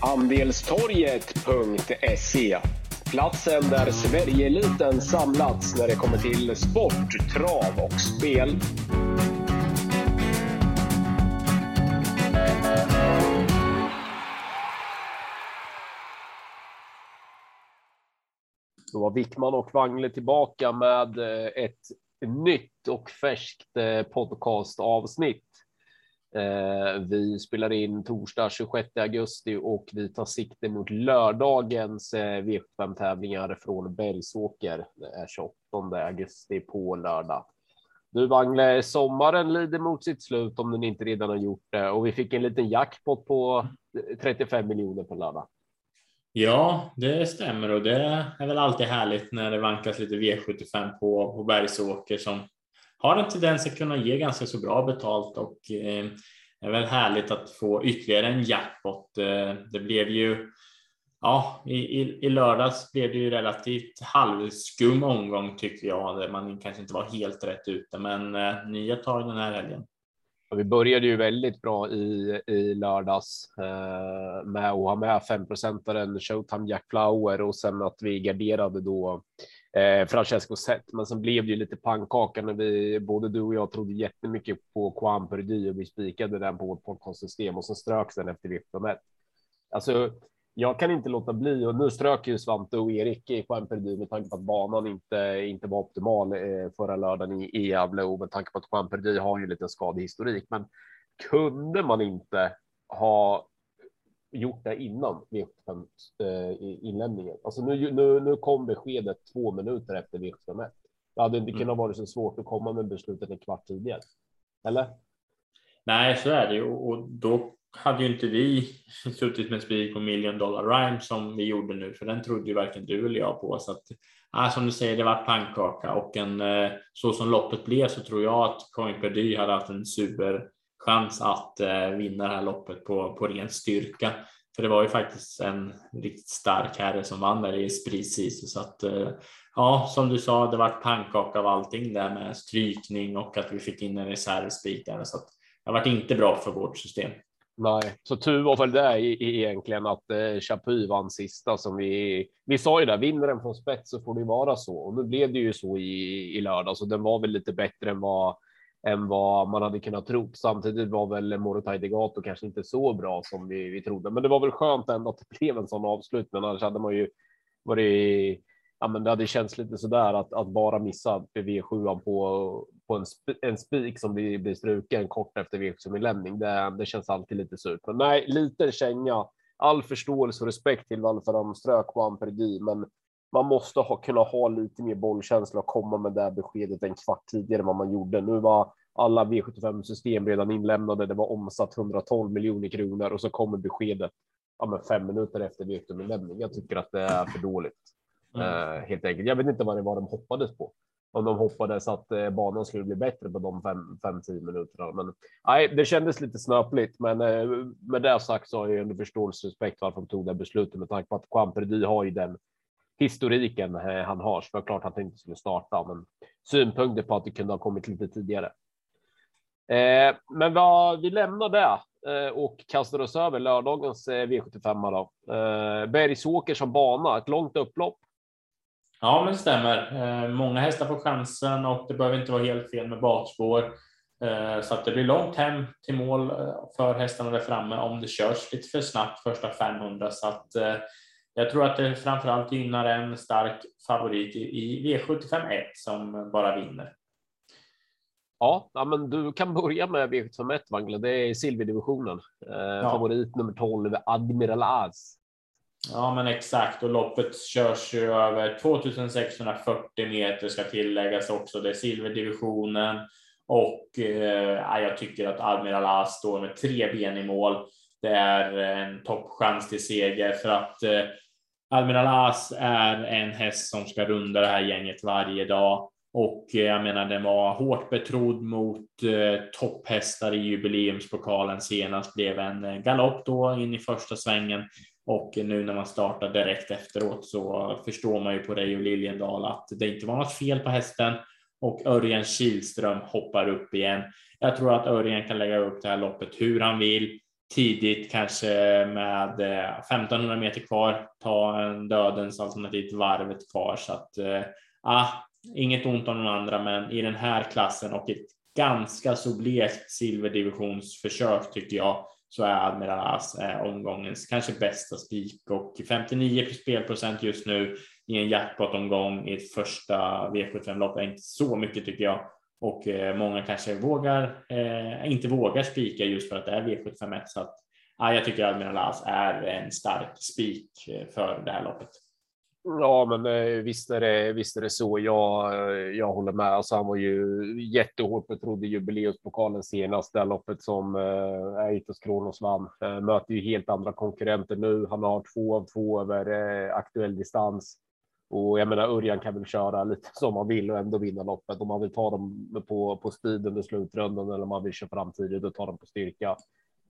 Andelstorget.se Platsen där Sverigeeliten samlats när det kommer till sport, trav och spel. Då var Wickman och Wangle tillbaka med eh, ett nytt och färskt eh, podcastavsnitt. Eh, vi spelar in torsdag 26 augusti och vi tar sikte mot lördagens eh, V75 tävlingar från Bergsåker. Det är 28 augusti på lördag. Du Wangle, sommaren lider mot sitt slut om den inte redan har gjort det och vi fick en liten jackpot på eh, 35 miljoner på lördag. Ja, det stämmer och det är väl alltid härligt när det vankas lite V75 på, på Bergsåker som har en tendens att kunna ge ganska så bra betalt och eh, är väl härligt att få ytterligare en jackpot. Eh, det blev ju Ja, i, i, i lördags blev det ju relativt halvskum omgång tycker jag, där man kanske inte var helt rätt ute, men eh, nya tag den här helgen. Vi började ju väldigt bra i, i lördags eh, med att ha med 5 Showtime Jack Flower och sen att vi garderade då eh, Francesco Zet. Men sen blev det ju lite pannkaka när vi både du och jag trodde jättemycket på Juan Perdy och vi spikade den på vårt podcastsystem och sen ströks den efter vippen Alltså, jag kan inte låta bli och nu strök ju Svante och Erik i Champerdy med tanke på att banan inte, inte var optimal eh, förra lördagen i, i Gävle och med tanke på att Champerdy har ju lite skadehistorik. Men kunde man inte ha gjort det innan V75 eh, inlämningen? Alltså nu, nu, nu kom beskedet två minuter efter V75. Det hade inte mm. kunnat vara så svårt att komma med beslutet en kvart tidigare. Eller? Nej, så är det ju och då hade ju inte vi suttit med spik på Million Dollar Rhyme som vi gjorde nu, för den trodde ju varken du eller jag på. Så att, ja, som du säger, det var pannkaka och en, eh, så som loppet blev så tror jag att Coin Perdy hade haft en chans att eh, vinna det här loppet på, på ren styrka. För det var ju faktiskt en riktigt stark herre som vann där i precis så att eh, ja, som du sa, det var pannkaka av allting där med strykning och att vi fick in en reservspik där så att det har varit inte bra för vårt system. Nej, så tur var väl det egentligen att eh, Chapuis vann sista som vi. Vi sa ju där vinner den från spets så får det vara så och nu blev det ju så i, i lördag, så den var väl lite bättre än vad än vad man hade kunnat tro. Samtidigt var väl Morotaj Degato kanske inte så bra som vi, vi trodde, men det var väl skönt ändå att det blev en sån avslutning. Annars hade man ju varit ja, men det hade känts lite så där att, att bara missa V7 på, på en, sp en spik som blir, blir struken kort efter V7-inlämning. Det, det känns alltid lite surt. Men nej, liten känga. All förståelse och respekt till varför de strök Juan Perdi, men man måste ha, kunna ha lite mer bollkänsla och komma med det beskedet en kvart tidigare än vad man gjorde. Nu var alla V75 system redan inlämnade. Det var omsatt 112 miljoner kronor och så kommer beskedet ja, men fem minuter efter V75-inlämning. Jag tycker att det är för dåligt. Mm. helt enkelt. Jag vet inte vad det var de hoppades på. Om de hoppades att eh, banan skulle bli bättre på de 5-10 minuterna. Men nej, det kändes lite snöpligt. Men eh, med det sagt så har jag ändå förståelse och respekt varför de tog det beslutet med tanke på att Juan Perdy har ju den historiken han har. Så det var klart att han inte skulle starta, men synpunkter på att det kunde ha kommit lite tidigare. Eh, men vad, vi lämnar det eh, och kastar oss över lördagens eh, V75 då. Bergsåker som bana, ett långt upplopp. Ja, men det stämmer. Många hästar får chansen och det behöver inte vara helt fel med bakspår. Så att det blir långt hem till mål för hästarna där framme om det körs lite för snabbt första 500. Så att jag tror att det framförallt gynnar en stark favorit i V75 1 som bara vinner. Ja, ja, men du kan börja med V75 Wangle. Det är silverdivisionen. Ja. Favorit nummer 12, Admiral Az. Ja, men exakt. Och loppet körs ju över 2640 meter ska tilläggas också. Det är silverdivisionen och eh, jag tycker att Admiral As står med tre ben i mål. Det är en toppchans till seger för att eh, Admiral As är en häst som ska runda det här gänget varje dag. Och eh, jag menar, den var hårt betrodd mot eh, topphästar i jubileumspokalen senast. Blev en eh, galopp då in i första svängen. Och nu när man startar direkt efteråt så förstår man ju på Reijo Liljendal att det inte var något fel på hästen och Örjan Kihlström hoppar upp igen. Jag tror att Örjan kan lägga upp det här loppet hur han vill. tidigt, kanske med eh, 1500 meter kvar, ta en dödens alternativt varvet kvar så att ah, inget ont om de andra, men i den här klassen och ett ganska så blekt silverdivisionsförsök tycker jag så är Admiral As eh, omgångens kanske bästa spik och 59 spelprocent just nu i en jackpot-omgång i ett första V75-lopp är inte så mycket tycker jag. Och eh, många kanske vågar, eh, inte vågar spika just för att det är V751. Så att, ja, jag tycker Admiral As är en stark spik eh, för det här loppet. Ja, men eh, visst är det, visst är det så. Jag, eh, jag håller med. Alltså, han var ju jättehårt betrodd i jubileumspokalen senast, det loppet som eh, Eitos Kronos vann. Eh, möter ju helt andra konkurrenter nu. Han har två av två över eh, aktuell distans. Och jag menar, Örjan kan väl köra lite som man vill och ändå vinna loppet. Om man vill ta dem på, på speed under slutrundan eller om man vill köra fram tidigt och ta dem på styrka.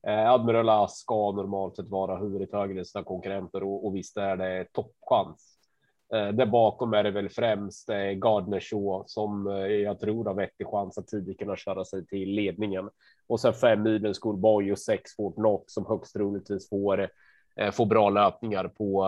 Eh, Admiral ska normalt sett vara huvudet högre än sina konkurrenter och, och visst är det toppchans Eh, där bakom är det väl främst eh, Gardner Shaw som eh, jag tror har vettig chans att tidigt kunna köra sig till ledningen. Och sen fem milen Schoolboy och sex Fort Knox som högst troligtvis får får bra löpningar på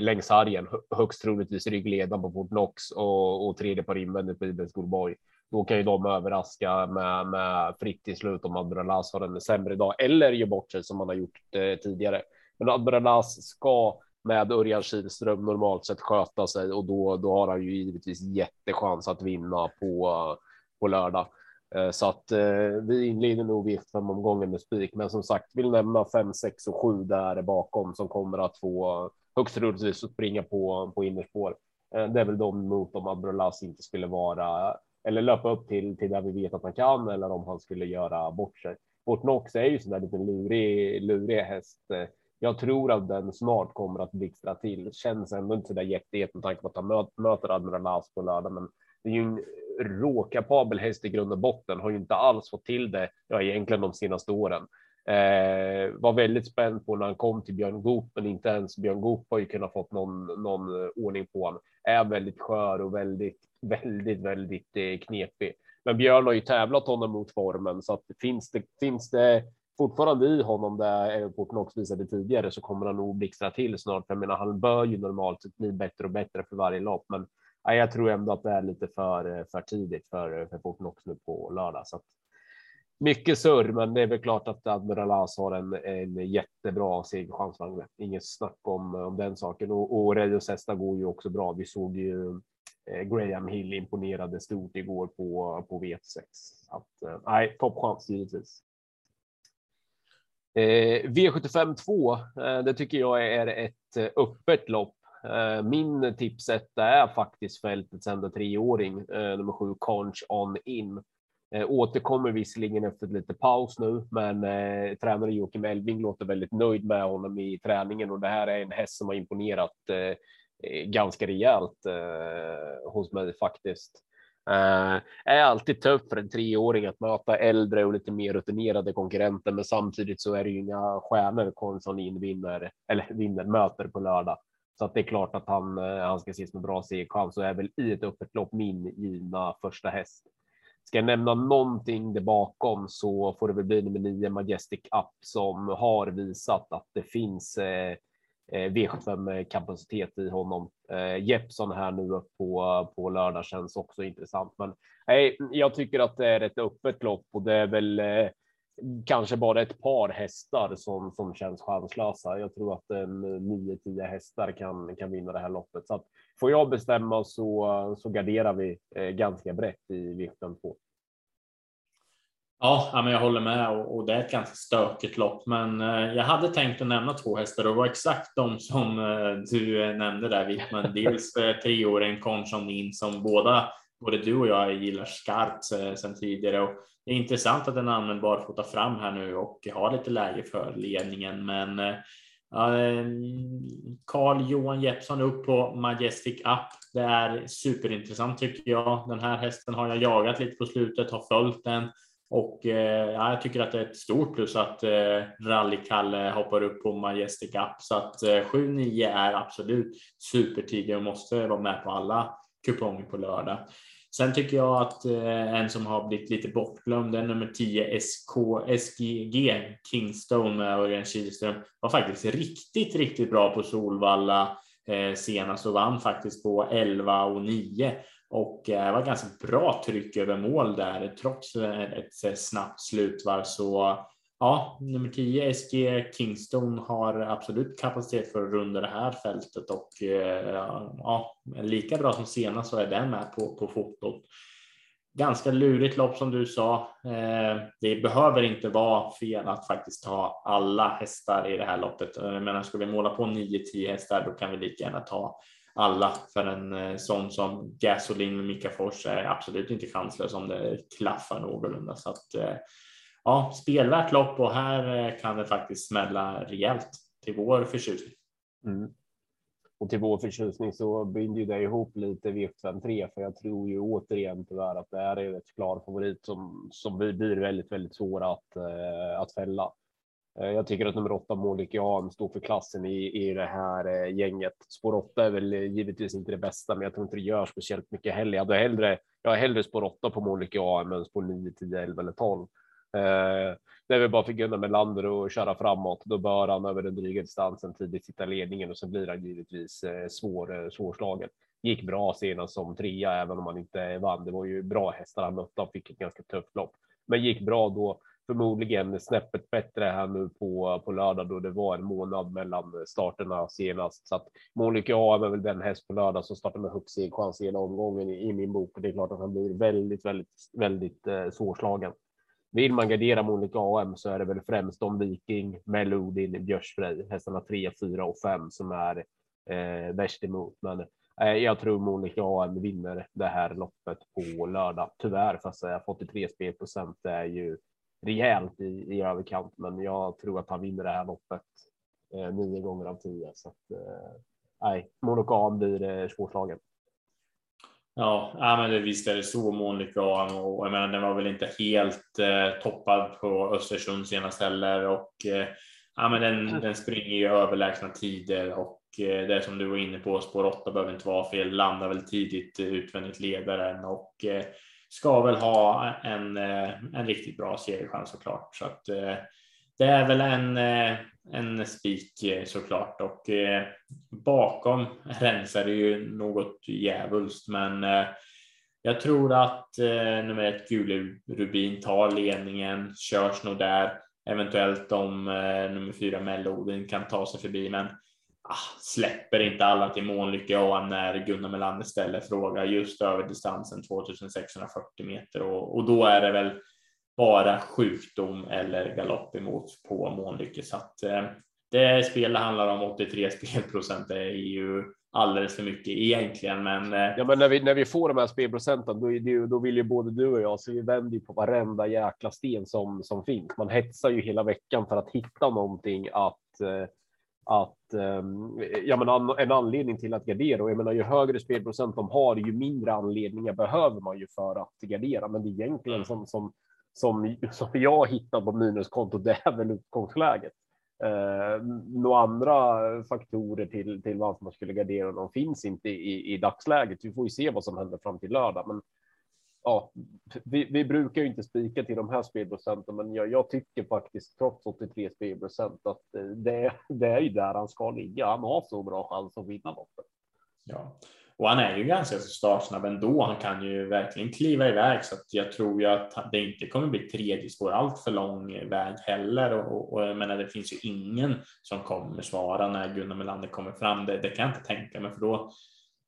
längs hargen. Högst troligtvis ryggledaren på Fort Knox och, och tredje par invändigt på Ibens Schoolboy. Då kan ju de överraska med, med fritt i slut om Adrenalas har en sämre dag eller gör bort sig som man har gjort eh, tidigare. Men Adrenalas ska med Örjan Kihlström normalt sett sköta sig och då, då har han ju givetvis jättechans att vinna på, på lördag. Eh, så att eh, vi inleder nog v fem omgången med spik, men som sagt vill nämna 5, 6 och 7 där bakom som kommer att få högst troligtvis springa på, på innerspår. Eh, det är väl de mot om Abrolas inte skulle vara eller löpa upp till, till där vi vet att han kan eller om han skulle göra bort sig. Fortnox är ju sån där liten lurig, lurig häst jag tror att den snart kommer att blixtra till. Känns ändå inte så där jättehet med tanke på att han möter Admiral As på lördag, men det är ju en råkapabel häst i grund och botten. Har ju inte alls fått till det. Ja, egentligen de senaste åren. Eh, var väldigt spänd på när han kom till Björn Goop, men inte ens Björn Goop har ju kunnat fått någon, någon eh, ordning på honom. Är väldigt skör och väldigt, väldigt, väldigt eh, knepig. Men Björn har ju tävlat honom mot formen så att finns det, finns det fortfarande i honom där Everporten också visade tidigare så kommer han nog blixtra till snart. Jag menar, han bör ju normalt bli bättre och bättre för varje lopp, men ja, jag tror ändå att det är lite för, eh, för tidigt för, eh, för Fortnox nu på lördag. Så att, mycket surr, men det är väl klart att Admiral As har en, en jättebra segerchans. Inget snack om, om den saken och, och Reios hästar går ju också bra. Vi såg ju eh, Graham Hill imponerade stort igår på, på V6. Att, eh, nej, toppchans givetvis. Eh, V75 2, eh, det tycker jag är ett eh, öppet lopp. Min tipsetta är faktiskt fältets enda treåring, nummer sju, Conch On In. Återkommer visserligen efter lite paus nu, men eh, tränare Joakim Elving låter väldigt nöjd med honom i träningen och det här är en häst som har imponerat eh, ganska rejält eh, hos mig faktiskt. Uh, är alltid tufft för en treåring att möta äldre och lite mer rutinerade konkurrenter, men samtidigt så är det ju inga stjärnor Konsolin vinner eller vinner möter på lördag. Så att det är klart att han, uh, han ska ses med bra segerchans och är väl i ett öppet lopp min givna första häst. Ska jag nämna någonting där bakom så får det väl bli nummer nio Majestic Up som har visat att det finns uh, Eh, V75 kapacitet i honom. Eh, Jeppson här nu upp på, på lördag känns också intressant. Men nej, jag tycker att det är ett öppet lopp och det är väl eh, kanske bara ett par hästar som, som känns chanslösa. Jag tror att en eh, 9-10 hästar kan, kan vinna det här loppet. Så att får jag bestämma så, så garderar vi eh, ganska brett i V75 2. Ja, men jag håller med och, det är ett ganska stökigt lopp. Men eh, jag hade tänkt att nämna två hästar och det var exakt de som eh, du nämnde där Wittman. Dels eh, treåringen Conchon In som båda, både du och jag gillar skarpt sedan tidigare. Och det är intressant att den är användbar att ta fram här nu och har lite läge för ledningen. Men Carl Johan Jeppsson upp på Majestic Up. Det är superintressant tycker jag. Den här hästen har jag jagat lite på slutet, har följt den och eh, ja, jag tycker att det är ett stort plus att eh, Rally-Kalle hoppar upp på Majestic Cup så att eh, 7-9 är absolut supertidig och måste vara med på alla kuponger på lördag. Sen tycker jag att eh, en som har blivit lite bortglömd är nummer 10 SK, SGG Kingstone med Örjan Kihlström var faktiskt riktigt, riktigt bra på Solvalla eh, senast och vann faktiskt på 11 och 9 och eh, det var ganska bra tryck över mål där trots eh, ett eh, snabbt slutvarv. Så ja, nummer 10 SG Kingstone har absolut kapacitet för att runda det här fältet och ja, lika bra som senast så är den med på, på fotot. Ganska lurigt lopp som du sa. Det behöver inte vara fel att faktiskt ta alla hästar i det här loppet. Jag menar, ska vi måla på 9-10 hästar, då kan vi lika gärna ta alla för en eh, sån som Gasolin med Mika Fors är absolut inte chanslös om det klaffar någorlunda. Så att, eh, ja, spelvärt lopp och här eh, kan det faktiskt smälla rejält till vår förtjusning. Mm. Och till vår förtjusning så binder ju det ihop lite V753 för jag tror ju återigen tyvärr att det här är ett klar favorit som som blir väldigt, väldigt svåra att att fälla. Eh, jag tycker att nummer åtta Molik Jan står för klassen i, i det här eh, gänget. Spår åtta är väl eh, givetvis inte det bästa, men jag tror inte det gör speciellt mycket heller. Jag hade hellre, jag har hellre spår åtta på Molik Jan än spår 9, 10, 11 eller 12. Eh, det är väl bara för Gunnar Melander att köra framåt. Då bör han över den dryga distansen tidigt sitta ledningen och så blir han givetvis svår, svårslagen. Gick bra senast som trea, även om han inte vann. Det var ju bra hästar han mötte. Han fick ett ganska tufft lopp, men gick bra då förmodligen snäppet bättre här nu på, på lördag då det var en månad mellan starterna senast. Så att Monica A är väl den häst på lördag som startar med högst chans hela omgången i, i, min bok. Och det är klart att han blir väldigt, väldigt, väldigt eh, svårslagen. Vill man gardera Monica AM så är det väl främst om Viking, Melodin, Björsfrej, hästarna 3, 4 och 5 som är eh, värst emot. Men eh, jag tror Monica AM vinner det här loppet på lördag. Tyvärr, fast jag fått 83 spelprocent är ju rejält i, i överkant, men jag tror att han vinner det här loppet eh, nio gånger av tio. Så att, eh, nej, Monokan blir eh, svårslagen. Ja, ja, men det, visst är det så Monica och jag menar, den var väl inte helt eh, toppad på Östersund senast heller och eh, ja, men den, mm. den springer i överlägsna tider och eh, det som du var inne på, spår 8 behöver inte vara fel, landar väl tidigt utvändigt ledaren och eh, ska väl ha en, eh, en riktigt bra seriechans såklart. Så att eh, det är väl en, eh, en spik såklart och bakom rensar det ju något djävulskt, men jag tror att nummer ett Gule Rubin tar ledningen, körs nog där, eventuellt om nummer fyra Melodin kan ta sig förbi, men ah, släpper inte alla till Månlycke och när Gunnar Melander ställer fråga just över distansen 2640 meter och, och då är det väl bara sjukdom eller galopp emot på Månlycke så att eh, det spel handlar om 83 spelprocent det är ju alldeles för mycket egentligen. Men, eh, ja, men när vi när vi får de här spelprocenten, då, då vill ju både du och jag, så vi vänder ju på varenda jäkla sten som som finns. Man hetsar ju hela veckan för att hitta någonting att eh, att ehm, ja, men en anledning till att gardera och jag menar ju högre spelprocent de har, ju mindre anledningar behöver man ju för att gardera. Men det är egentligen mm. som som som, som jag hittar på minuskonto, det är väl utgångsläget. Eh, några andra faktorer till till varför man skulle gardera de finns inte i, i dagsläget. Vi får ju se vad som händer fram till lördag, men ja, vi, vi, brukar ju inte spika till de här spelprocenten, men jag, jag tycker faktiskt trots 83 spelprocent att eh, det, det är ju där han ska ligga. Han har så bra chans att vinna loppet. Ja, och han är ju ganska startsnabb ändå. Han kan ju verkligen kliva iväg så att jag tror ju att det inte kommer bli tredje spår allt för lång väg heller. Och, och jag menar, det finns ju ingen som kommer svara när Gunnar Melander kommer fram. Det, det kan jag inte tänka mig, för då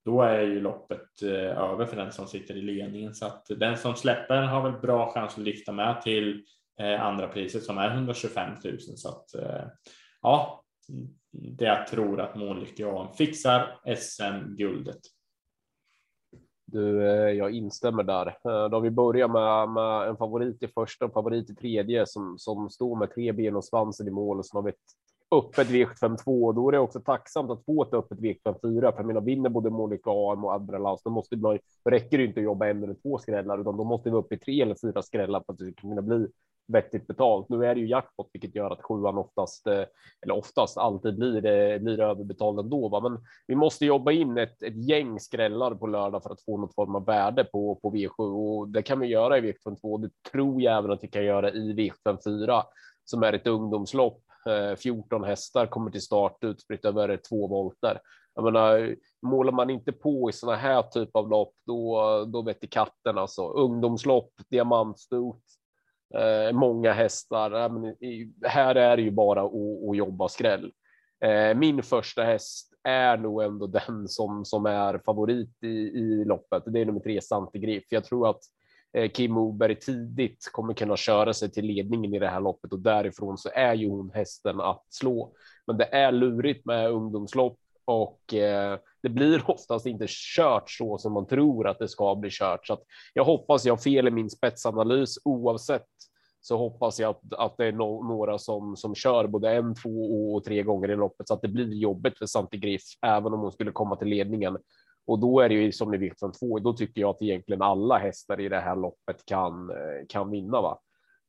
då är ju loppet eh, över för den som sitter i ledningen. Så att den som släpper har väl bra chans att lyfta med till eh, andra priset som är 125 000. Så att eh, ja, det jag tror att Månlykke AM fixar SM-guldet. Du, jag instämmer där. Då vi börjar med, med en favorit i första och favorit i tredje som, som står med tre ben och svansen i mål och som har vi ett öppet V752 och då är det också tacksamt att få ett öppet V754. För jag menar, vinner både Monica AM och Admiral då måste man, då räcker det inte att jobba en eller två skrällar, utan då måste vi upp i tre eller fyra skrällar för att det ska kunna bli vettigt betalt. Nu är det ju jackpot, vilket gör att sjuan oftast, eh, eller oftast alltid blir, det, blir överbetald ändå. Va? Men vi måste jobba in ett, ett gäng skrällar på lördag för att få något form av värde på, på V7 och det kan vi göra i V752. Det tror jag även att vi kan göra i V754 som är ett ungdomslopp. Eh, 14 hästar kommer till start utspritt över två volter. Jag menar, målar man inte på i sådana här typ av lopp, då, då vet katten alltså. Ungdomslopp, diamantstort, eh, många hästar. Men i, här är det ju bara att, att jobba skräll. Eh, min första häst är nog ändå den som, som är favorit i, i loppet. Det är nummer tre, Santigrif. Jag tror att eh, Eh, Kim Moberg tidigt kommer kunna köra sig till ledningen i det här loppet och därifrån så är ju hon hästen att slå. Men det är lurigt med ungdomslopp och eh, det blir oftast inte kört så som man tror att det ska bli kört. Så att jag hoppas jag har fel i min spetsanalys oavsett så hoppas jag att, att det är no några som, som kör både en, två och tre gånger i loppet så att det blir jobbigt för Santi Griff även om hon skulle komma till ledningen. Och då är det ju som ni vet från två. Då tycker jag att egentligen alla hästar i det här loppet kan eh, kan vinna. Va?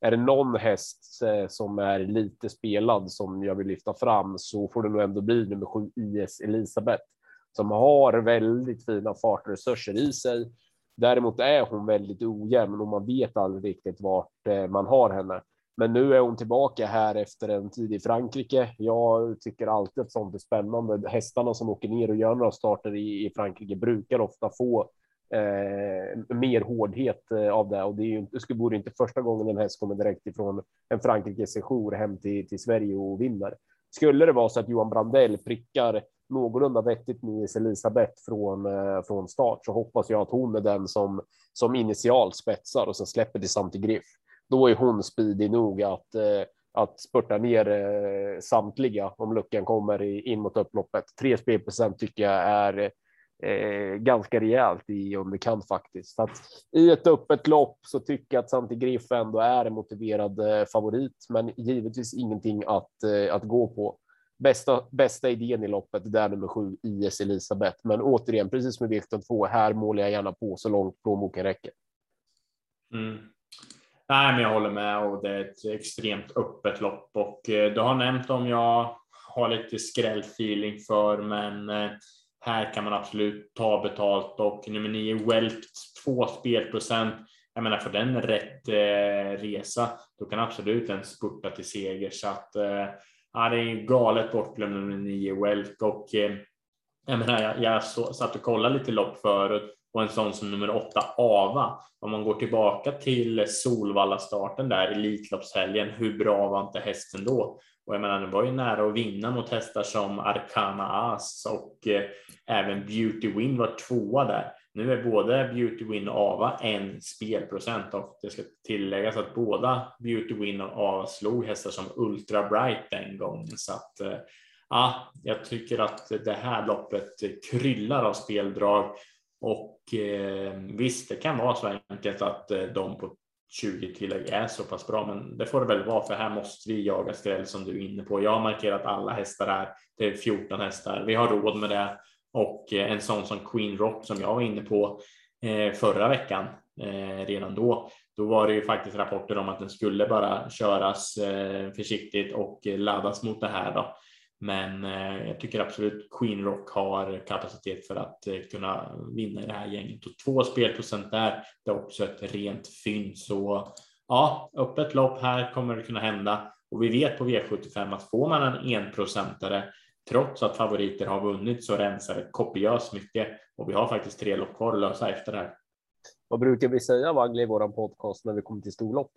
är det någon häst eh, som är lite spelad som jag vill lyfta fram så får det nog ändå bli nummer sju IS Elisabeth som har väldigt fina fartresurser i sig. Däremot är hon väldigt ojämn och man vet aldrig riktigt vart eh, man har henne. Men nu är hon tillbaka här efter en tid i Frankrike. Jag tycker alltid att sånt är spännande. Hästarna som åker ner och gör några starter i, i Frankrike brukar ofta få eh, mer hårdhet eh, av det och det är ju det skulle vore inte första gången en häst kommer direkt ifrån en Frankrike sejour hem till, till Sverige och vinner. Skulle det vara så att Johan Brandell prickar någorlunda vettigt med Elisabeth från eh, från start så hoppas jag att hon är den som som initialt spetsar och sen släpper till Santi Griff. Då är hon speedig nog att eh, att spurta ner eh, samtliga om luckan kommer in mot upploppet. Tre spelprocent tycker jag är eh, ganska rejält i underkant faktiskt. Så att i ett öppet lopp så tycker jag att Santi Griff ändå är en motiverad eh, favorit, men givetvis ingenting att, eh, att gå på. Bästa, bästa idén i loppet, det är nummer sju IS Elisabeth. Men återigen, precis som med Victor 2, här målar jag gärna på så långt plånboken räcker. Mm. Nej, men jag håller med och det är ett extremt öppet lopp och eh, du har nämnt om jag har lite skrällfeeling för, men eh, här kan man absolut ta betalt och nummer nio Welt två spelprocent. Jag menar för den rätt eh, resa, då kan absolut den spurta till seger så att eh, ja, det är galet bortglömd nummer nio Welt och eh, jag menar, jag, jag så, satt och kollade lite lopp förut och en sån som nummer åtta Ava. Om man går tillbaka till Solvalla starten där Elitloppshelgen, hur bra var inte hästen då? Och jag menar, den var ju nära att vinna mot hästar som Arcana As och eh, även Beauty Win var tvåa där. Nu är både Beauty Win och Ava en spelprocent och det ska tilläggas att båda Beauty Win och Ava slog hästar som Ultra Bright den gången. Så att eh, ja, jag tycker att det här loppet kryllar av speldrag och eh, visst, det kan vara så enkelt att eh, de på 20 tillägg är så pass bra, men det får det väl vara för här måste vi jaga skräll som du är inne på. Jag har markerat alla hästar här. Det är 14 hästar. Vi har råd med det och eh, en sån som Queen Rock som jag var inne på eh, förra veckan eh, redan då. Då var det ju faktiskt rapporter om att den skulle bara köras eh, försiktigt och eh, laddas mot det här då. Men eh, jag tycker absolut Queen Rock har kapacitet för att eh, kunna vinna i det här gänget och två spelprocent där. Det är också ett rent fynd så ja, öppet lopp här kommer det kunna hända och vi vet på V75 att får man en enprocentare trots att favoriter har vunnit så rensar det kopiöst mycket och vi har faktiskt tre lopp kvar att lösa efter det här. Vad brukar vi säga Wagli i våran podcast när vi kommer till storlopp?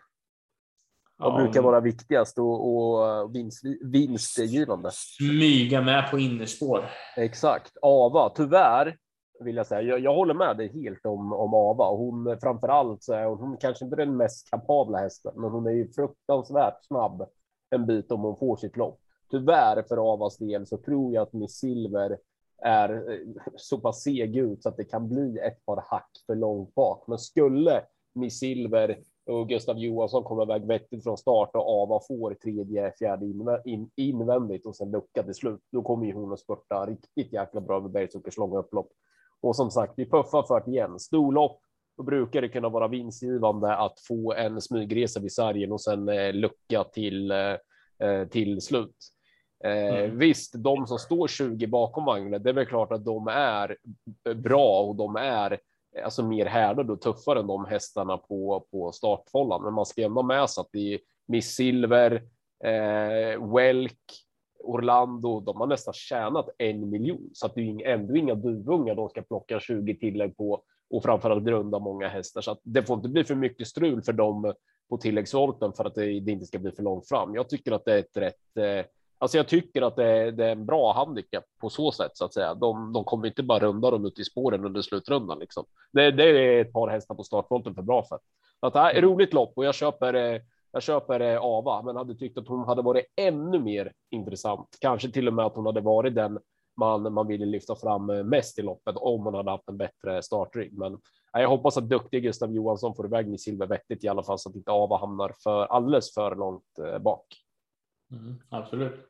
Vad ja, brukar vara viktigast och, och vinst, vinstgivande? Smyga med på innerspår. Exakt. Ava, tyvärr vill jag säga. Jag, jag håller med dig helt om, om Ava. Hon framför allt så är hon, hon kanske inte den mest kapabla hästen, men hon är ju fruktansvärt snabb en bit om hon får sitt lopp tyvärr för Avas del så tror jag att Miss Silver är eh, så pass seg ut så att det kan bli ett par hack för långt bak. Men skulle Miss Silver och Gustav Johansson komma iväg vettigt från start och Ava får tredje, fjärde in, invändigt och sen lucka till slut, då kommer ju hon att spurta riktigt jäkla bra med Bergsåkers långa upplopp. Och som sagt, vi puffar för det igen. Storlopp då brukar det kunna vara vinstgivande att få en smygresa vid sargen och sen eh, lucka till eh, till slut. Eh, mm. Visst, de som står 20 bakom vagnen, det är väl klart att de är bra och de är Eh, alltså mer härdade och tuffare än de hästarna på, på startfållan. Men man ska ändå med sig att det är Miss Silver, eh, Welk, Orlando, de har nästan tjänat en miljon så att det är ändå inga duvungar de ska plocka 20 tillägg på och framförallt grunda många hästar så att det får inte bli för mycket strul för dem på tilläggsvolten för att det, det inte ska bli för långt fram. Jag tycker att det är ett rätt eh, Alltså jag tycker att det är, det är, en bra handikapp på så sätt så att säga. De, de kommer inte bara runda dem ut i spåren under slutrundan liksom. Det, det är ett par hästar på startvolten för bra för. Att det här är roligt lopp och jag köper eh, jag köper eh, Ava, men hade tyckt att hon hade varit ännu mer intressant. Kanske till och med att hon hade varit den man, man ville lyfta fram eh, mest i loppet om hon hade haft en bättre startrygg. Men jag hoppas att duktig Gustav Johansson får iväg med silver vettigt i alla fall så att inte Ava hamnar för alldeles för långt bak. Mm, absolut.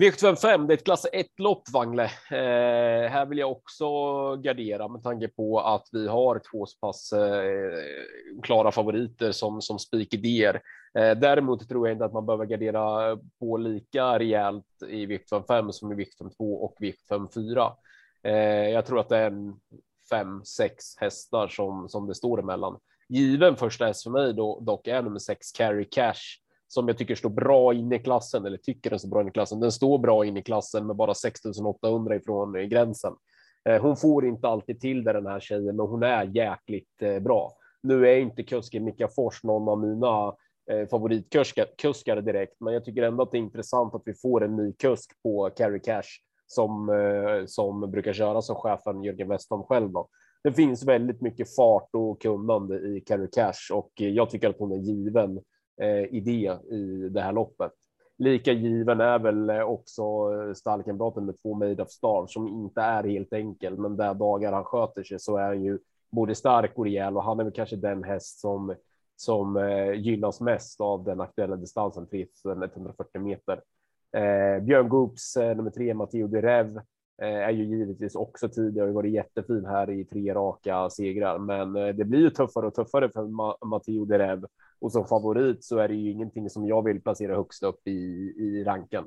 V755, det är ett klass 1 lopp, Wangle. Eh, här vill jag också gardera med tanke på att vi har två så pass eh, klara favoriter som, som spikidéer. Eh, däremot tror jag inte att man behöver gardera på lika rejält i V755 som i V752 och V754. Eh, jag tror att det är en fem, sex hästar som, som det står emellan. Given första häst för mig då, dock är nummer sex Carry Cash som jag tycker står bra in i klassen eller tycker den står bra in i klassen. Den står bra in i klassen med bara 6800 ifrån eh, gränsen. Eh, hon får inte alltid till det den här tjejen, men hon är jäkligt eh, bra. Nu är inte kusken Mika Fors någon av mina favoritkuskar direkt, men jag tycker ändå att det är intressant att vi får en ny kusk på Carry Cash som som brukar köra som chefen Jörgen Westholm själv. Då. Det finns väldigt mycket fart och kunnande i Carry Cash och jag tycker att hon är given Eh, idé i det här loppet. Lika given är väl eh, också eh, stallkamraten med två Made of Stars som inte är helt enkel, men där dagar han sköter sig så är han ju både stark och rejäl och han är väl kanske den häst som som eh, gynnas mest av den aktuella distansen 3140 meter. Eh, Björn Goops eh, nummer tre, Matteo de Rev, Eh, är ju givetvis också tidigare och varit jättefin här i tre raka segrar, men eh, det blir ju tuffare och tuffare för Ma Matteo Derev och som favorit så är det ju ingenting som jag vill placera högst upp i, i ranken.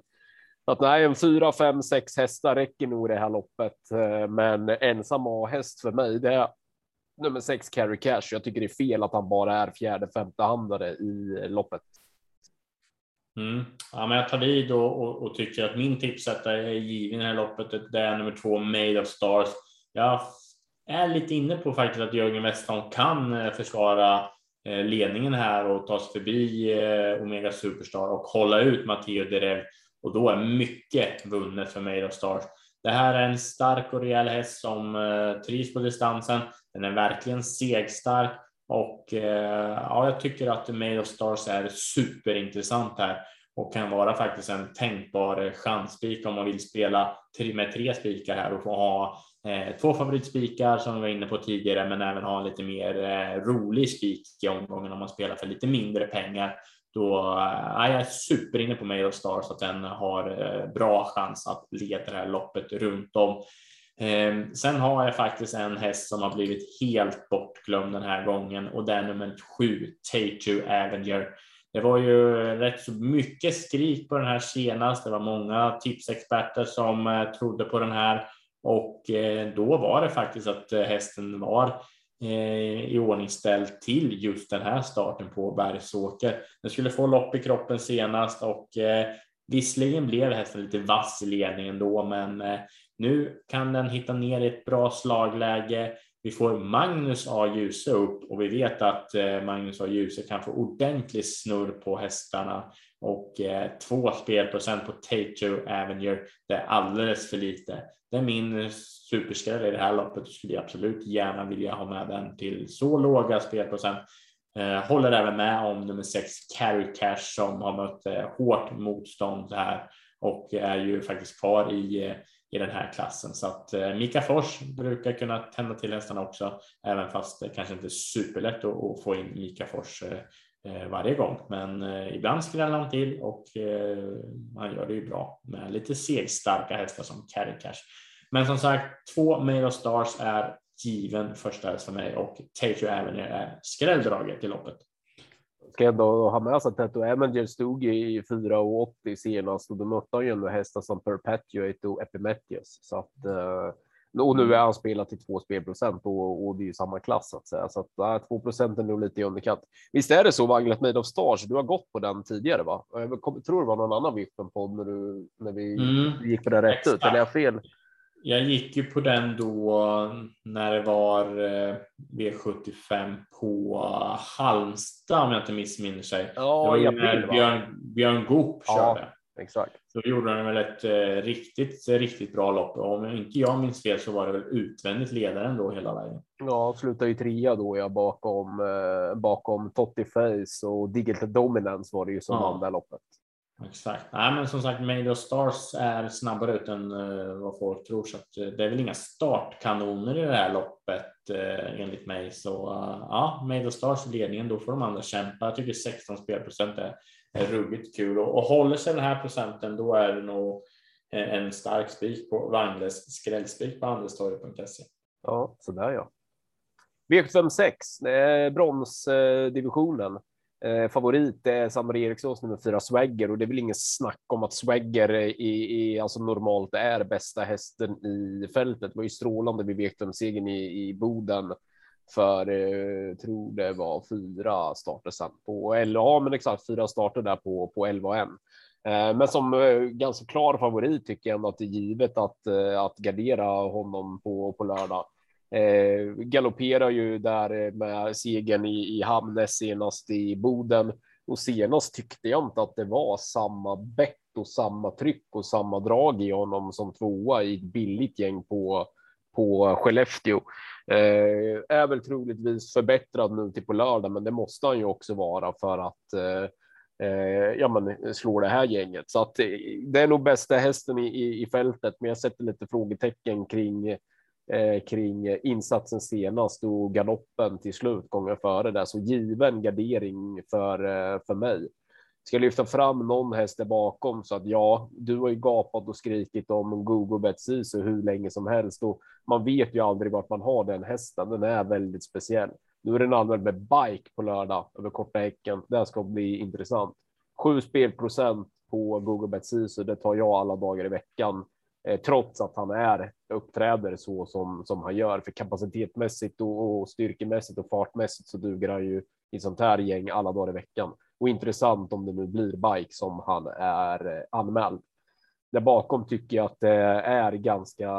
att nej, en fyra, fem, sex hästar räcker nog det här loppet, eh, men ensam A-häst för mig, det är nummer sex Carry Cash. Jag tycker det är fel att han bara är fjärde, femte handare i loppet. Mm. Ja, men jag tar vid och, och, och, tycker att min tipsättare är given i det här loppet. Det är nummer två Made of Stars. Jag är lite inne på faktiskt att Jörgen Westholm kan eh, försvara eh, ledningen här och ta sig förbi eh, Omega Superstar och hålla ut Matteo Derev och då är mycket vunnet för Made of Stars. Det här är en stark och rejäl häst som trivs på distansen. Den är verkligen segstark och eh, ja, jag tycker att Made of Stars är superintressant här och kan vara faktiskt en tänkbar chansspik om man vill spela med tre spikar här och få ha eh, två favoritspikar som vi var inne på tidigare, men även ha en lite mer eh, rolig spik i omgången om man spelar för lite mindre pengar. Då eh, är superinne på Mail of Stars att den har bra chans att leda det här loppet runt om. Eh, sen har jag faktiskt en häst som har blivit helt bortglömd den här gången och det är nummer sju, Tatu Avenger. Det var ju rätt så mycket skrik på den här senast. Det var många tipsexperter som eh, trodde på den här och eh, då var det faktiskt att eh, hästen var eh, i ordningställd till just den här starten på Bergsåker. Den skulle få lopp i kroppen senast och eh, visserligen blev hästen lite vass i ledningen då, men eh, nu kan den hitta ner i ett bra slagläge. Vi får Magnus A. Djuse upp och vi vet att eh, Magnus A. Djuse kan få ordentlig snurr på hästarna och eh, två spelprocent på Tato Avenue. Det är alldeles för lite det är min superskräll i det här loppet och skulle jag absolut gärna vilja ha med den till så låga spelprocent. Eh, håller även med om nummer sex Carry Cash som har mött hårt motstånd här och är ju faktiskt kvar i, i den här klassen. Så att eh, Mika Fors brukar kunna tända till hästarna också, även fast det kanske inte är superlätt att, att få in Mika Fors eh, eh varje gång. Men eh, ibland skräller han till och eh, han gör det ju bra med lite segstarka hästar som Carry Cash. Men som sagt, två Mail Stars är given första häst för mig och Tato Avenue är skrälldraget i loppet. Ska ändå ha med sig att Tato Avenger stod i 4,80 senast och då mötte han ju ändå hästar som Perpetuate och Epimetheus. Så att, eh, och nu är han spelat till två spelprocent och, och det är ju samma klass så att säga. Så att äh, 2 procent är nog lite i underkant. Visst är det så Vanglet Made of Stars? Du har gått på den tidigare va? Jag tror det var någon annan Vippen-podd när, du, när vi mm, gick på det rätt exakt. ut. Eller är jag fel? Jag gick ju på den då när det var eh, V75 på Halmstad om jag inte missminner sig. Ja, det var ju när Björn, Björn Goop körde. Ja. Exakt. Så gjorde han väl ett eh, riktigt, riktigt bra lopp. Och om inte jag minns fel så var det väl utvändigt ledaren då hela vägen. Ja, slutade ju trea då ja, bakom, eh, bakom Totti Face och Digital Dominance var det ju som ja. vann det loppet. Exakt. Nej, men som sagt, Made of Stars är snabbare ut än uh, vad folk tror, så att, uh, det är väl inga startkanoner i det här loppet uh, enligt mig. Så ja, Made of Stars i ledningen, då får de andra kämpa. Jag tycker 16 spelprocent är är ruggigt kul och, och håller sig den här procenten då är det nog en stark spik på Wangles skrällspik på andelstorget.se. Ja, så där ja. V756, bronsdivisionen. Eh, favorit är Sandra Erikssons nummer fyra Swagger och det är väl ingen snack om att Swagger är, är, alltså normalt är bästa hästen i fältet. Det var ju strålande vid V7-segern i, i Boden för eh, tror det var fyra starter sen på eller ja, men exakt fyra starter där på på 11 och 1. Eh, men som eh, ganska klar favorit tycker jag ändå att det är givet att eh, att gardera honom på på lördag. Eh, galopperar ju där eh, med segern i, i Hamnes senast i Boden och senast tyckte jag inte att det var samma bett och samma tryck och samma drag i honom som tvåa i ett billigt gäng på på Skellefteå. Eh, är väl troligtvis förbättrad nu till på lördag, men det måste han ju också vara för att eh, eh ja, men slå det här gänget. Så att eh, det är nog bästa hästen i, i, i fältet, men jag sätter lite frågetecken kring eh, kring insatsen senast och galoppen till slut gången före där. Så given gardering för, eh, för mig ska lyfta fram någon häst där bakom så att ja, du har ju gapat och skrikit om Google Betsisu hur länge som helst och man vet ju aldrig vart man har den hästen. Den är väldigt speciell. Nu är den använd med bike på lördag över korta häcken. Det ska bli intressant. Sju spelprocent på Google Betsisu. Det tar jag alla dagar i veckan, eh, trots att han är uppträder så som som han gör för kapacitetmässigt och, och styrkemässigt och fartmässigt så duger han ju i sånt här gäng alla dagar i veckan och intressant om det nu blir bike som han är eh, anmäld. Där bakom tycker jag att det är ganska,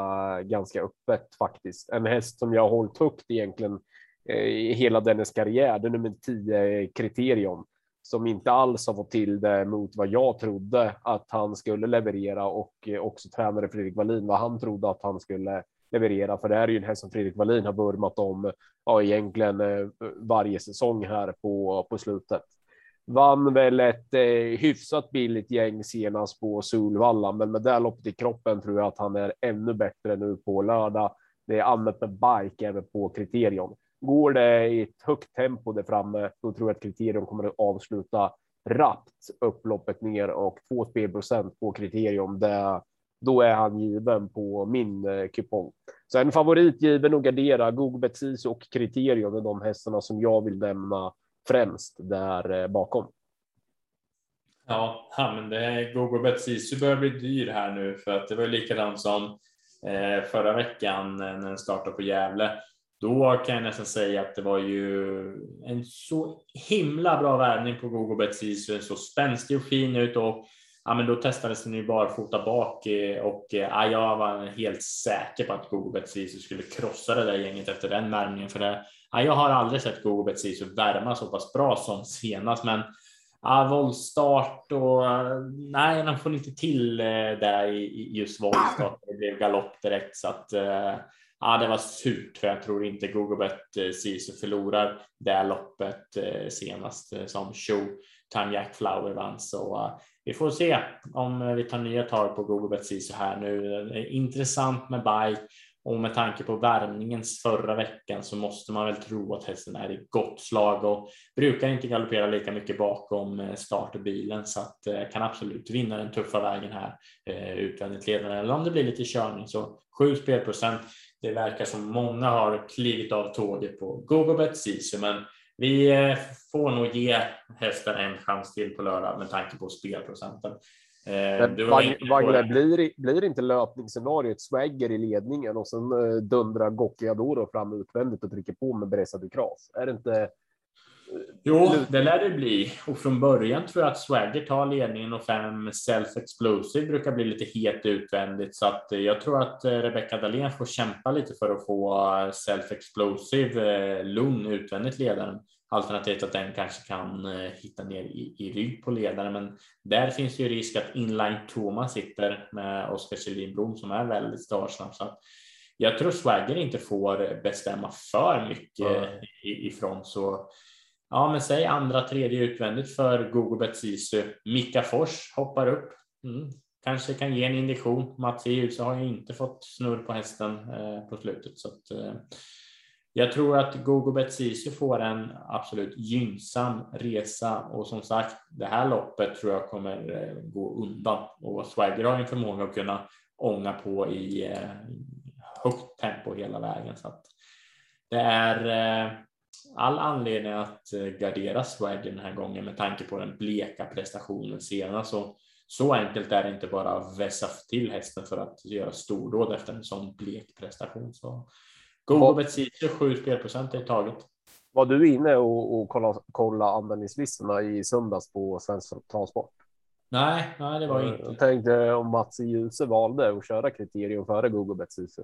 ganska öppet faktiskt. En häst som jag har hållit högt egentligen eh, i hela dennes karriär. Det är nummer 10 kriterium eh, som inte alls har fått till det mot vad jag trodde att han skulle leverera och eh, också tränare Fredrik Wallin vad han trodde att han skulle leverera. För det här är ju en häst som Fredrik Wallin har vurmat om ja, egentligen eh, varje säsong här på, på slutet vann väl ett eh, hyfsat billigt gäng senast på Solvalla, men med det loppet i kroppen tror jag att han är ännu bättre nu på lördag. Det är annat med bike även på kriterion. Går det i ett högt tempo där framme, då tror jag att kriterium kommer att avsluta rappt upploppet ner och två spelprocent på kriterium. Det, då är han given på min eh, kupong. Så en favorit given och gardera. Google Betsis och kriterium är de hästarna som jag vill nämna främst där eh, bakom. Ja, men det Google Bet Sisu börjar bli dyr här nu för att det var likadant som eh, förra veckan när den startade på Gävle. Då kan jag nästan säga att det var ju en så himla bra värvning på Google Betsis. Så spänstig och fin ut och ja, men då testades den ju barfota bak eh, och eh, ja, jag var helt säker på att Google Betsisu skulle krossa det där gänget efter den värmningen för det ja, jag har aldrig sett Gogo Betsisu värma så pass bra som senast, men ja, våldstart och nej, han får inte till eh, det det i just våldstart. Det blev galopp direkt så att ja, det var surt för jag tror inte Gogobet eh, Sisu förlorar det loppet eh, senast eh, som show time Jack Flower vann så eh, vi får se om vi tar nya tag på Gogobet Sisu här nu. Intressant med bike Och med tanke på värmningens förra veckan så måste man väl tro att hästen är i gott slag och brukar inte galoppera lika mycket bakom startbilen så att kan absolut vinna den tuffa vägen här utvändigt ledande eller om det blir lite körning så 7 spelprocent. Det verkar som många har klivit av tåget på GoGoBet Sisu men vi får nog ge hästen en chans till på lördag med tanke på spelprocenten. Eh, Wagner, blir, blir inte löpningsscenariot Swagger i ledningen och sen eh, dundrar Gocciadoro fram utvändigt och trycker på med Bresa Ducras? Är det inte? Jo, det lär det bli. Och från början tror jag att Swagger tar ledningen och fem Self Explosive brukar bli lite het utvändigt. Så att jag tror att Rebecca Dahlén får kämpa lite för att få Self Explosive lugn utvändigt ledaren. Alternativt att den kanske kan eh, hitta ner i, i rygg på ledaren, men där finns ju risk att inline Thomas sitter med Oskar Kjellin Blom som är väldigt startsnabb. Så jag tror Swagger inte får bestämma för mycket mm. ifrån så. Ja, men säg andra, tredje utvändigt för Google Betsisu. Mika Fors hoppar upp. Mm. Kanske kan ge en indikation. Mats Ljuse har ju inte fått snurr på hästen eh, på slutet så att eh, jag tror att Google Betsisu får en absolut gynnsam resa och som sagt, det här loppet tror jag kommer eh, gå undan och Swagger har en förmåga att kunna ånga på i eh, högt tempo hela vägen. Så att det är eh, all anledning att gardera Swagger den här gången med tanke på den bleka prestationen senast. Så, så enkelt är det inte bara att vässa till hästen för att göra stordåd efter en sån blek prestation. Så Google Betsito 7 spelprocent i taget. Var du inne och, och kolla, kolla användningslistorna i söndags på Svensk Transport? Nej, nej, det var jag inte. Jag tänkte om Mats Djuse valde att köra kriterium före Google Betsito.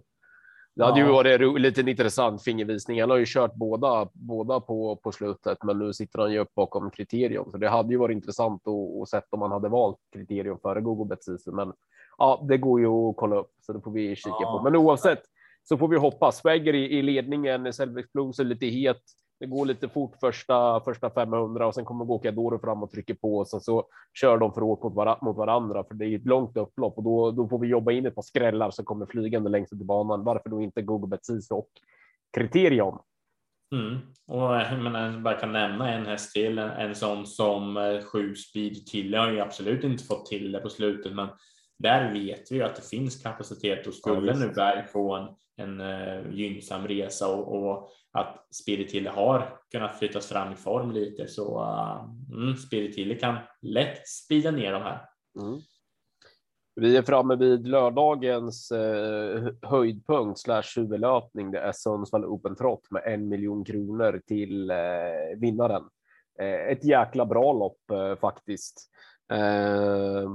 Det hade ja. ju varit lite intressant fingervisning. Han har ju kört båda, båda på, på slutet, men nu sitter han ju upp bakom kriterium, så det hade ju varit intressant att, att se om han hade valt kriterium före Google Betsito. Men ja, det går ju att kolla upp, så det får vi kika ja. på. Men oavsett så får vi hoppas. Swagger i, i ledningen, Selvix Blues är lite het. Det går lite fort första första 500 och sen kommer Gocciadoro fram och trycker på och sen så kör de för åt mot, var mot varandra för det är ett långt upplopp och då, då får vi jobba in ett par skrällar som kommer flygande längst ut i banan. Varför då inte Google Betsis och Kriterion? Mm. Och jag menar, bara kan nämna en häst till, en, en sån som eh, sju speed till. Jag har ju absolut inte fått till det på slutet, men där vet vi att det finns kapacitet och skulle ja, nu Berg få en, en uh, gynnsam resa och, och att Spiritille har kunnat flyttas fram i form lite så uh, mm, Spiritille kan lätt spida ner de här. Mm. Vi är framme vid lördagens eh, höjdpunkt slash huvudlöpning. Det är Sundsvall Open Trot med en miljon kronor till eh, vinnaren. Eh, ett jäkla bra lopp eh, faktiskt. Eh,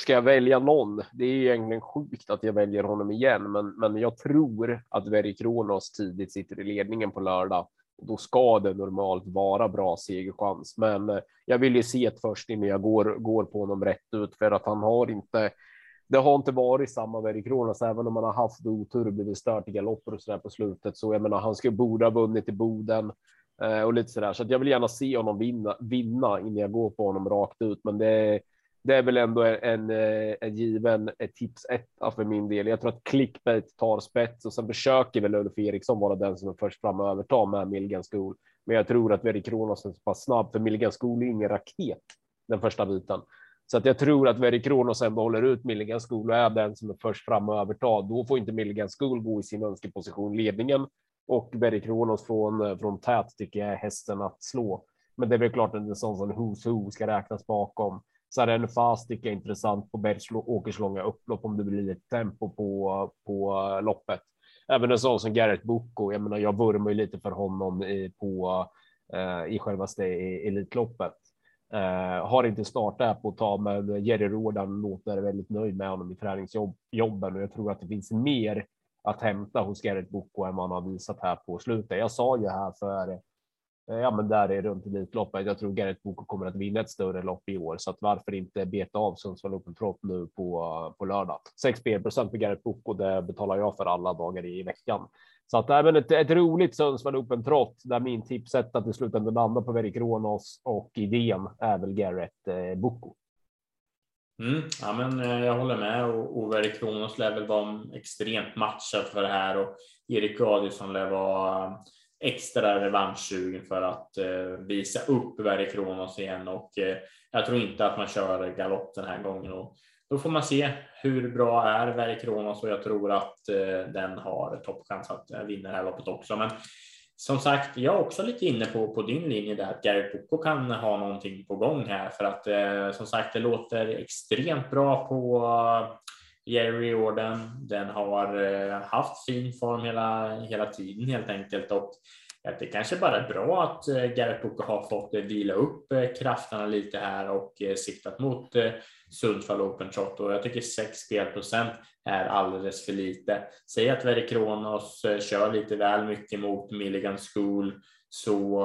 Ska jag välja någon? Det är egentligen sjukt att jag väljer honom igen, men, men jag tror att Veri Kronos tidigt sitter i ledningen på lördag. Och då ska det normalt vara bra segerchans, men eh, jag vill ju se ett först innan jag går, går på honom rätt ut för att han har inte det har inte varit samma Veri Kronos, även om man har haft otur och blivit stört i galopper och så där på slutet. Så jag menar, han skulle borde ha vunnit i Boden eh, och lite så där. Så att jag vill gärna se honom vinna, vinna innan jag går på honom rakt ut. Men det, det är väl ändå en, en, eh, en given ett tips etta för min del. Jag tror att clickbait tar spets och sen försöker väl Ulf Eriksson vara den som är först fram och övertar med Milligan School. Men jag tror att Very Kronos är så pass snabb för Milligan School är ingen raket den första biten. Så att jag tror att Very Kronos ändå håller ut Milligan School och är den som är först fram och övertar. Då får inte Milligan School gå i sin önskeposition ledningen och Very Kronos från, eh, från tät tycker jag är hästen att slå. Men det är väl klart att en sån som Who's Who ska räknas bakom. Saren Fast tycker jag är intressant på Bergs åkerslånga upplopp om det blir lite tempo på, på eh, loppet. Även en sån som Garrett Boko. Jag menar, jag vurmar ju lite för honom i, på, eh, i självaste Elitloppet. Eh, har inte startat på att ta, men Jerry Rådan låter väldigt nöjd med honom i träningsjobben och jag tror att det finns mer att hämta hos Garrett Boko än man har visat här på slutet. Jag sa ju här för Eh, Eh, ja, men där är runt Elitloppet. Jag tror Garrett Boko kommer att vinna ett större lopp i år, så att varför inte beta av Sundsvall Open Trot nu på, på lördag? 6 procent på Garrett Boko, det betalar jag för alla dagar i veckan. Så att även ett, ett roligt Sundsvall Open Trot där min tipset att i slutändan landa på Verik Ronos och idén är väl Garrett eh, Boko. Mm, ja, men eh, jag håller med och Ove Kronos lär väl vara extremt matchad för det här och Erik Adielsson lär vara extra revanschsugen för att eh, visa upp Verre Kronos igen och eh, jag tror inte att man kör galopp den här gången och då får man se hur bra är Verre Kronos och jag tror att eh, den har toppchans att eh, vinna det här loppet också. Men som sagt, jag är också lite inne på, på din linje där att Gary Poco kan ha någonting på gång här för att eh, som sagt, det låter extremt bra på uh, Jerry Jordan. Den har eh, haft fin form hela, hela tiden helt enkelt och att det kanske bara är bra att eh, uh, Boko har fått eh, vila upp krafterna lite här och siktat mot Sundsvall Open Trot och jag tycker 6 spelprocent är alldeles för lite. Säg att Verre Kronos kör lite väl mycket mot Milligan School så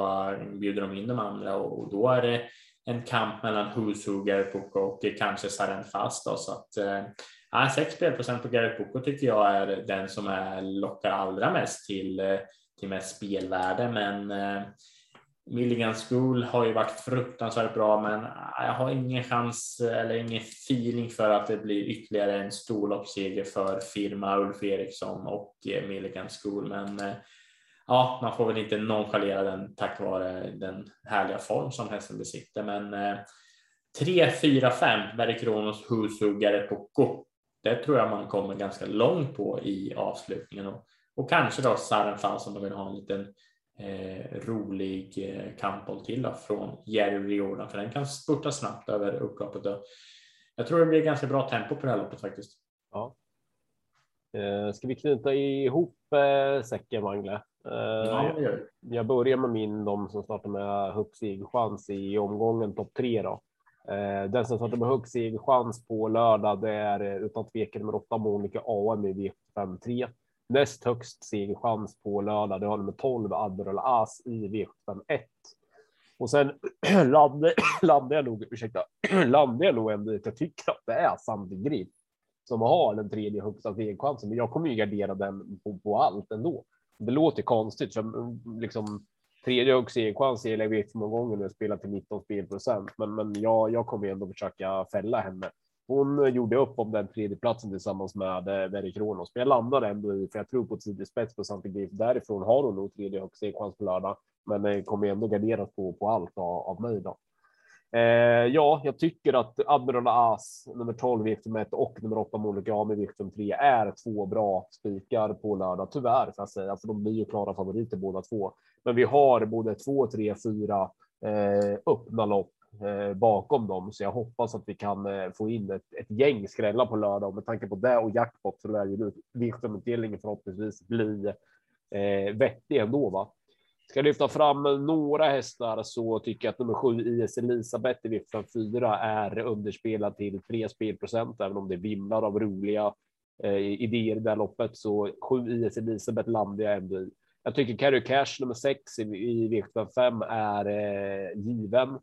bjuder de in de andra och då är det en kamp mellan Husu, Gareth och kanske Saren Fast. Då, så att, Ja, 6 spelprocent på Garrett Boko tycker jag är den som är, lockar allra mest till, eh, till mest spelvärde. Men eh, Milligan School har ju varit fruktansvärt bra, men eh, jag har ingen chans eller ingen feeling för att det blir ytterligare en storloppsseger för firma Ulf Eriksson och eh, Milligan School. Men eh, ja, man får väl inte nonchalera den tack vare den härliga form som hästen besitter. Men 3, 4, 5 Berry Kronos Hushuggare Poco. Det tror jag man kommer ganska långt på i avslutningen och, och kanske då Sarenfall som man vill ha en liten eh, rolig eh, kampboll till då, från Jerry Jordan för den kan spurta snabbt över upploppet. Och jag tror det blir ganska bra tempo på det här loppet faktiskt. Ja. Eh, ska vi knyta ihop eh, säcken Mangle? Eh, Ja, jag börjar med min, de som startar med högst chans i omgången topp tre då. Eh, den som startar med högst chans på lördag, det är eh, utan tvekan nummer åtta Monica AM i V75 3. Näst högst segerchans på lördag, det har nummer 12 Admiral As i V75 1. Och sen landar land jag nog, ursäkta, landar jag nog ändå att jag tycker att det är Sandy Grip som har den tredje högsta segerchansen, men jag kommer ju gardera den på, på allt ändå. Det låter konstigt, för mm, liksom tredje högst chans i Levitt-omgången och spelar till 19 spelprocent, men, men jag, jag kommer ändå försöka fälla henne. Hon gjorde upp om den tredje platsen tillsammans med eh, Verre Kronos, men jag landade ändå i, för jag tror på tidig spets på Santi Grif. Därifrån har hon nog tredje högst chans på lördag, men eh, kommer ändå garderat på, på allt av, av mig då. Eh, ja, jag tycker att Admiral As nummer 12 Victim 1 och nummer 8 Monica Ami Victim 3 är två bra spikar på lördag. Tyvärr får jag säga, för de blir ju klara favoriter båda två. Men vi har både 2, 3, 4 eh, öppna lopp eh, bakom dem, så jag hoppas att vi kan eh, få in ett, ett gäng skrällar på lördag. Och med tanke på det och jackpot så lär ju Vichtomutdelningen förhoppningsvis bli eh, vettig ändå. Va? Ska lyfta fram några hästar så tycker jag att nummer sju IS Elisabeth i v 4 är underspelad till 3 spelprocent, även om det vimlar av roliga eh, idéer i det här loppet. Så sju IS Elisabeth landar jag ändå i. Jag tycker Carry Cash nummer sex i, i v 5 är eh, given.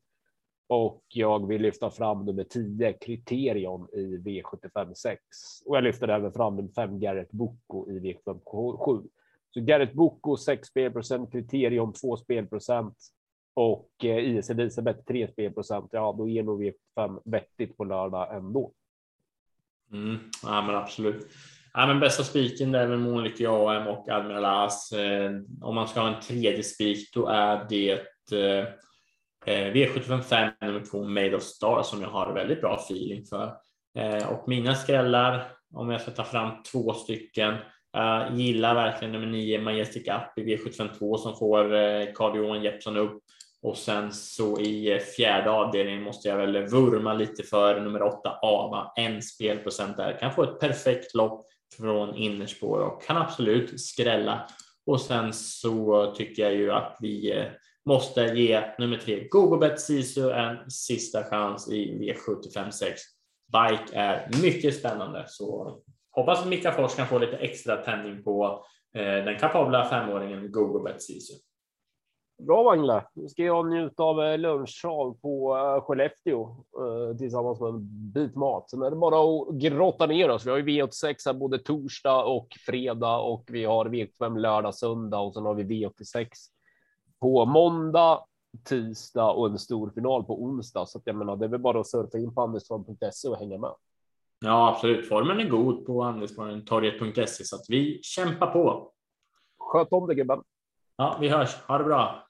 Och jag vill lyfta fram nummer 10 Kriterion i V75 6. Och jag lyfter även fram nummer 5 Garrett Boko i V75 7. Så Garrett Boko 6 spelprocent, Kriterium 2 spelprocent och eh, IS Elisabeth 3 spelprocent. Ja, då är nog V5 vettigt på lördag ändå. Mm, ja, men absolut. Ja, men bästa spiken är väl Monica AM och Admiral As. Eh, om man ska ha en tredje spik, då är det eh, eh V755 nummer två Made of Star som jag har väldigt bra feeling för. Eh, och mina skrällar, om jag ska ta fram två stycken, Uh, gillar verkligen nummer 9 Majestic Up i V752 som får eh, uh, Carl-Johan Jeppsson upp och sen så i uh, fjärde avdelningen måste jag väl vurma lite för nummer 8 Ava, en spelprocent där, kan få ett perfekt lopp från innerspår och kan absolut skrälla. Och sen så tycker jag ju att vi uh, måste ge nummer 3 Gogobet Sisu en sista chans i V75 6. Bike är mycket spännande så hoppas att Mika Fors kan få lite extra tändning på eh, den kapabla femåringen Gogo Betsisu. Bra Wangle. Nu ska jag njuta av eh, lunchsal på eh, Skellefteå eh, tillsammans med en bit mat. Sen är det bara att grotta ner oss. Vi har ju V86 här både torsdag och fredag och vi har V85 lördag, söndag och sen har vi V86 på måndag tisdag och en stor final på onsdag. Så att jag menar, det är väl bara att surfa in på andersson.se och hänga med. Ja, absolut. Formen är god på andelstorget.se så att vi kämpar på. Sköt om det gubben. Ja, vi hörs. Ha det bra.